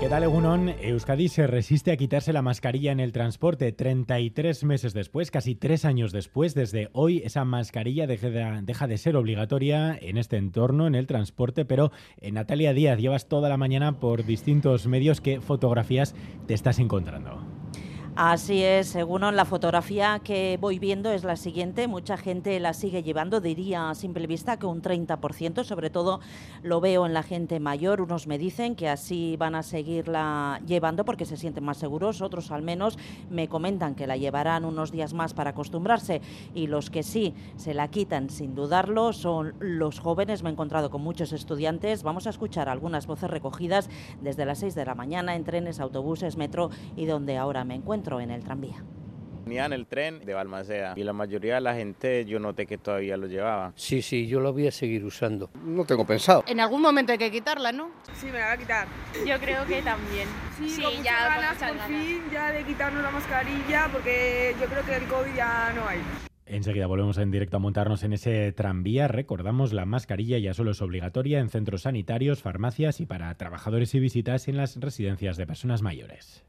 ¿Qué tal, Egunon? Euskadi se resiste a quitarse la mascarilla en el transporte. 33 meses después, casi tres años después, desde hoy esa mascarilla deja de ser obligatoria en este entorno, en el transporte. Pero eh, Natalia Díaz, llevas toda la mañana por distintos medios. ¿Qué fotografías te estás encontrando? Así es, según la fotografía que voy viendo es la siguiente, mucha gente la sigue llevando, diría a simple vista que un 30%, sobre todo lo veo en la gente mayor, unos me dicen que así van a seguirla llevando porque se sienten más seguros, otros al menos me comentan que la llevarán unos días más para acostumbrarse. Y los que sí se la quitan sin dudarlo son los jóvenes, me he encontrado con muchos estudiantes, vamos a escuchar algunas voces recogidas desde las 6 de la mañana en trenes, autobuses, metro y donde ahora me encuentro en el tranvía. Venía en el tren de Balmaseda y la mayoría de la gente yo noté que todavía lo llevaba. Sí, sí, yo lo voy a seguir usando. No tengo pensado. En algún momento hay que quitarla, ¿no? Sí, me la voy a quitar. Yo creo que también. Sí, sí con ya ganas por fin ya de quitarnos la mascarilla porque yo creo que el COVID ya no hay. Enseguida volvemos en directo a montarnos en ese tranvía. Recordamos, la mascarilla ya solo es obligatoria en centros sanitarios, farmacias y para trabajadores y visitas en las residencias de personas mayores.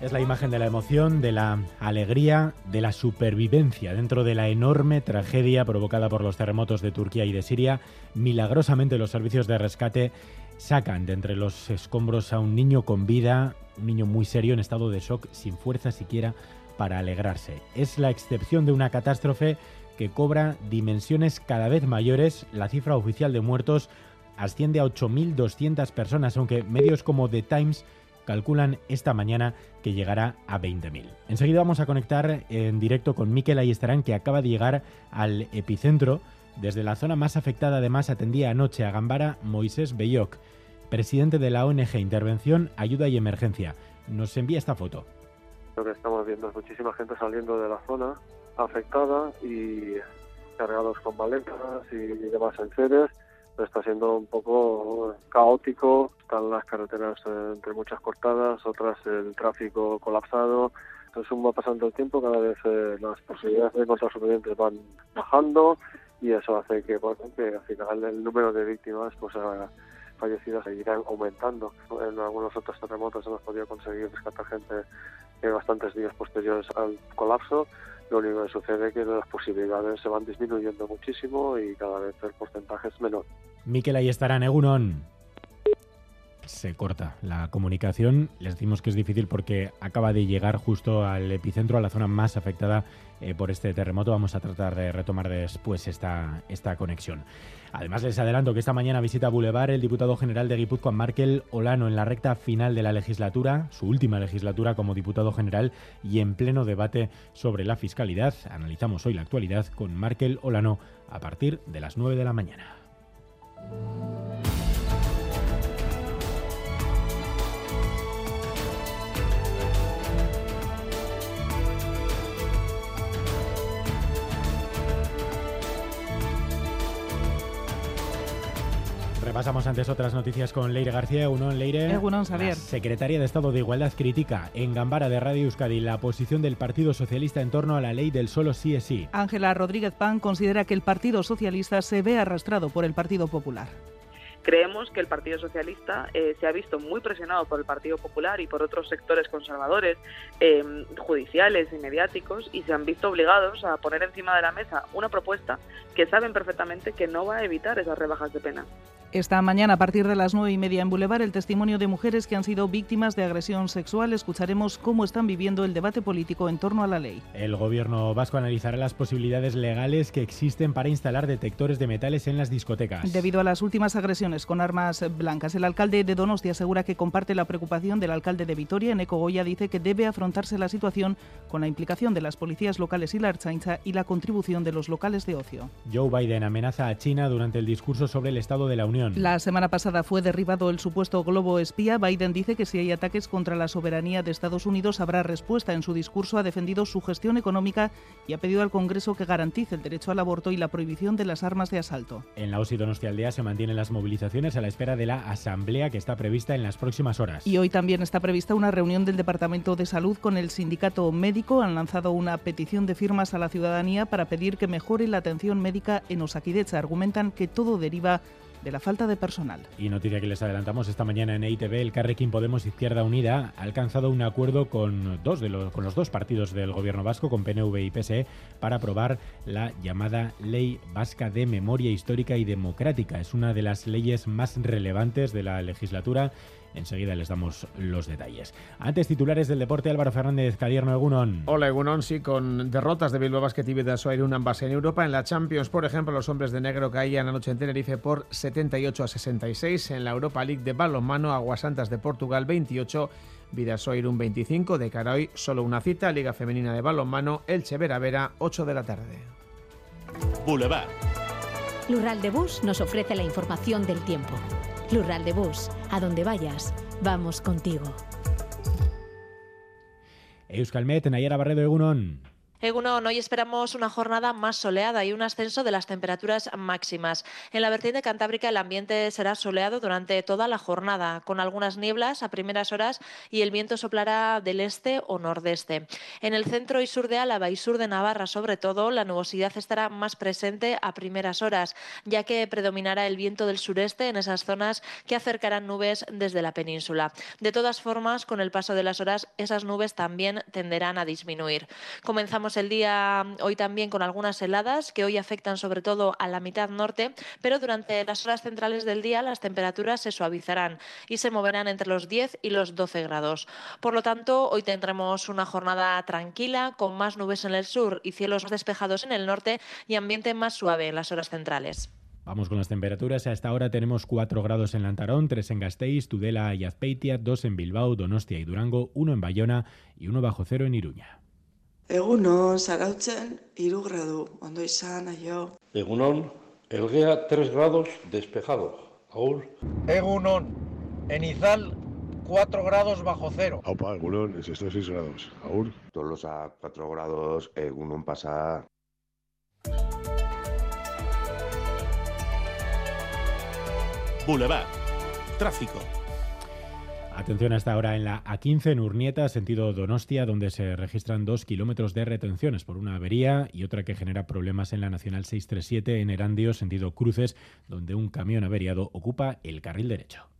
Es la imagen de la emoción, de la alegría, de la supervivencia dentro de la enorme tragedia provocada por los terremotos de Turquía y de Siria. Milagrosamente los servicios de rescate sacan de entre los escombros a un niño con vida, un niño muy serio en estado de shock, sin fuerza siquiera para alegrarse. Es la excepción de una catástrofe que cobra dimensiones cada vez mayores. La cifra oficial de muertos asciende a 8.200 personas, aunque medios como The Times calculan esta mañana que llegará a 20.000. Enseguida vamos a conectar en directo con Miquel Ayestarán, que acaba de llegar al epicentro. Desde la zona más afectada, además, atendía anoche a Gambara Moisés Belloc, presidente de la ONG Intervención, Ayuda y Emergencia. Nos envía esta foto. Lo que estamos viendo es muchísima gente saliendo de la zona afectada y cargados con maletas y demás enseres. Está siendo un poco caótico, están las carreteras eh, entre muchas cortadas, otras el tráfico colapsado. Según va pasando el tiempo, cada vez eh, las posibilidades de encontrar supervivientes van bajando y eso hace que, bueno, que al final el número de víctimas pues, fallecidas seguirán aumentando. En algunos otros terremotos hemos podido conseguir rescatar gente en bastantes días posteriores al colapso. Lo único que sucede es que las posibilidades se van disminuyendo muchísimo y cada vez el porcentaje es menor. Miquel, ahí estará Negunon se corta la comunicación. Les decimos que es difícil porque acaba de llegar justo al epicentro, a la zona más afectada eh, por este terremoto. Vamos a tratar de retomar después esta, esta conexión. Además, les adelanto que esta mañana visita Boulevard el diputado general de Guipúzcoa, Markel Olano, en la recta final de la legislatura, su última legislatura como diputado general y en pleno debate sobre la fiscalidad. Analizamos hoy la actualidad con Markel Olano a partir de las 9 de la mañana. Repasamos antes otras noticias con Leire García. Uno, Leire. Uno, Xavier. Secretaria de Estado de Igualdad critica en Gambara de Radio Euskadi la posición del Partido Socialista en torno a la ley del solo sí es sí. Ángela Rodríguez Pan considera que el Partido Socialista se ve arrastrado por el Partido Popular. Creemos que el Partido Socialista eh, se ha visto muy presionado por el Partido Popular y por otros sectores conservadores, eh, judiciales y mediáticos, y se han visto obligados a poner encima de la mesa una propuesta que saben perfectamente que no va a evitar esas rebajas de pena. Esta mañana, a partir de las nueve y media en Boulevard, el testimonio de mujeres que han sido víctimas de agresión sexual. Escucharemos cómo están viviendo el debate político en torno a la ley. El gobierno vasco analizará las posibilidades legales que existen para instalar detectores de metales en las discotecas. Debido a las últimas agresiones con armas blancas, el alcalde de Donostia asegura que comparte la preocupación del alcalde de Vitoria. Eco Goya dice que debe afrontarse la situación con la implicación de las policías locales y la Archaincha y la contribución de los locales de ocio. Joe Biden amenaza a China durante el discurso sobre el estado de la Unión. La semana pasada fue derribado el supuesto globo espía. Biden dice que si hay ataques contra la soberanía de Estados Unidos habrá respuesta. En su discurso ha defendido su gestión económica y ha pedido al Congreso que garantice el derecho al aborto y la prohibición de las armas de asalto. En la OSI Donostialdea se mantienen las movilizaciones a la espera de la asamblea que está prevista en las próximas horas. Y hoy también está prevista una reunión del Departamento de Salud con el sindicato médico. Han lanzado una petición de firmas a la ciudadanía para pedir que mejore la atención médica en Osakidecha. Argumentan que todo deriva de la falta de personal. Y noticia que les adelantamos esta mañana en EITV, el Carrequín Podemos Izquierda Unida ha alcanzado un acuerdo con, dos de los, con los dos partidos del gobierno vasco, con PNV y PSE, para aprobar la llamada Ley Vasca de Memoria Histórica y Democrática. Es una de las leyes más relevantes de la legislatura Enseguida les damos los detalles. Antes, titulares del deporte, Álvaro Fernández, Cadierno Egunon. Hola Egunon, sí, con derrotas de Bilbao Basket y Vidasoa un ambas en Europa. En la Champions, por ejemplo, los hombres de negro caían anoche en Tenerife por 78 a 66. En la Europa League de balonmano, Aguasantas de Portugal 28. Vidasoa un 25. De cara hoy, solo una cita, Liga Femenina de Balonmano, Elche Vera Vera, 8 de la tarde. Boulevard. Lural de Bus nos ofrece la información del tiempo. Plural de Bus, a donde vayas, vamos contigo. Euskalmet, Nayara Barredo, Egunon. Egunon, hoy esperamos una jornada más soleada y un ascenso de las temperaturas máximas. En la vertiente cantábrica el ambiente será soleado durante toda la jornada, con algunas nieblas a primeras horas y el viento soplará del este o nordeste. En el centro y sur de Álava y sur de Navarra, sobre todo, la nubosidad estará más presente a primeras horas, ya que predominará el viento del sureste en esas zonas que acercarán nubes desde la península. De todas formas, con el paso de las horas, esas nubes también tenderán a disminuir. Comenzamos el día hoy también con algunas heladas que hoy afectan sobre todo a la mitad norte, pero durante las horas centrales del día las temperaturas se suavizarán y se moverán entre los 10 y los 12 grados. Por lo tanto, hoy tendremos una jornada tranquila con más nubes en el sur y cielos despejados en el norte y ambiente más suave en las horas centrales. Vamos con las temperaturas. Hasta ahora tenemos 4 grados en Lantarón, 3 en Gasteiz, Tudela y Azpeitia, 2 en Bilbao, Donostia y Durango, 1 en Bayona y 1 bajo cero en Iruña. Egunon, zarautzen, iru gradu, ondo izan, aio. Egunon, elgea 3 grados despejado. Aur. Egunon, en Izal 4 grados bajo cero. Aupa, Egunon, es esto 6 grados. Aur. a 4 grados, Egunon pasa. Boulevard. Tráfico. Atención hasta ahora en la A15 en Urnieta, sentido Donostia, donde se registran dos kilómetros de retenciones por una avería y otra que genera problemas en la Nacional 637 en Erandio, sentido Cruces, donde un camión averiado ocupa el carril derecho.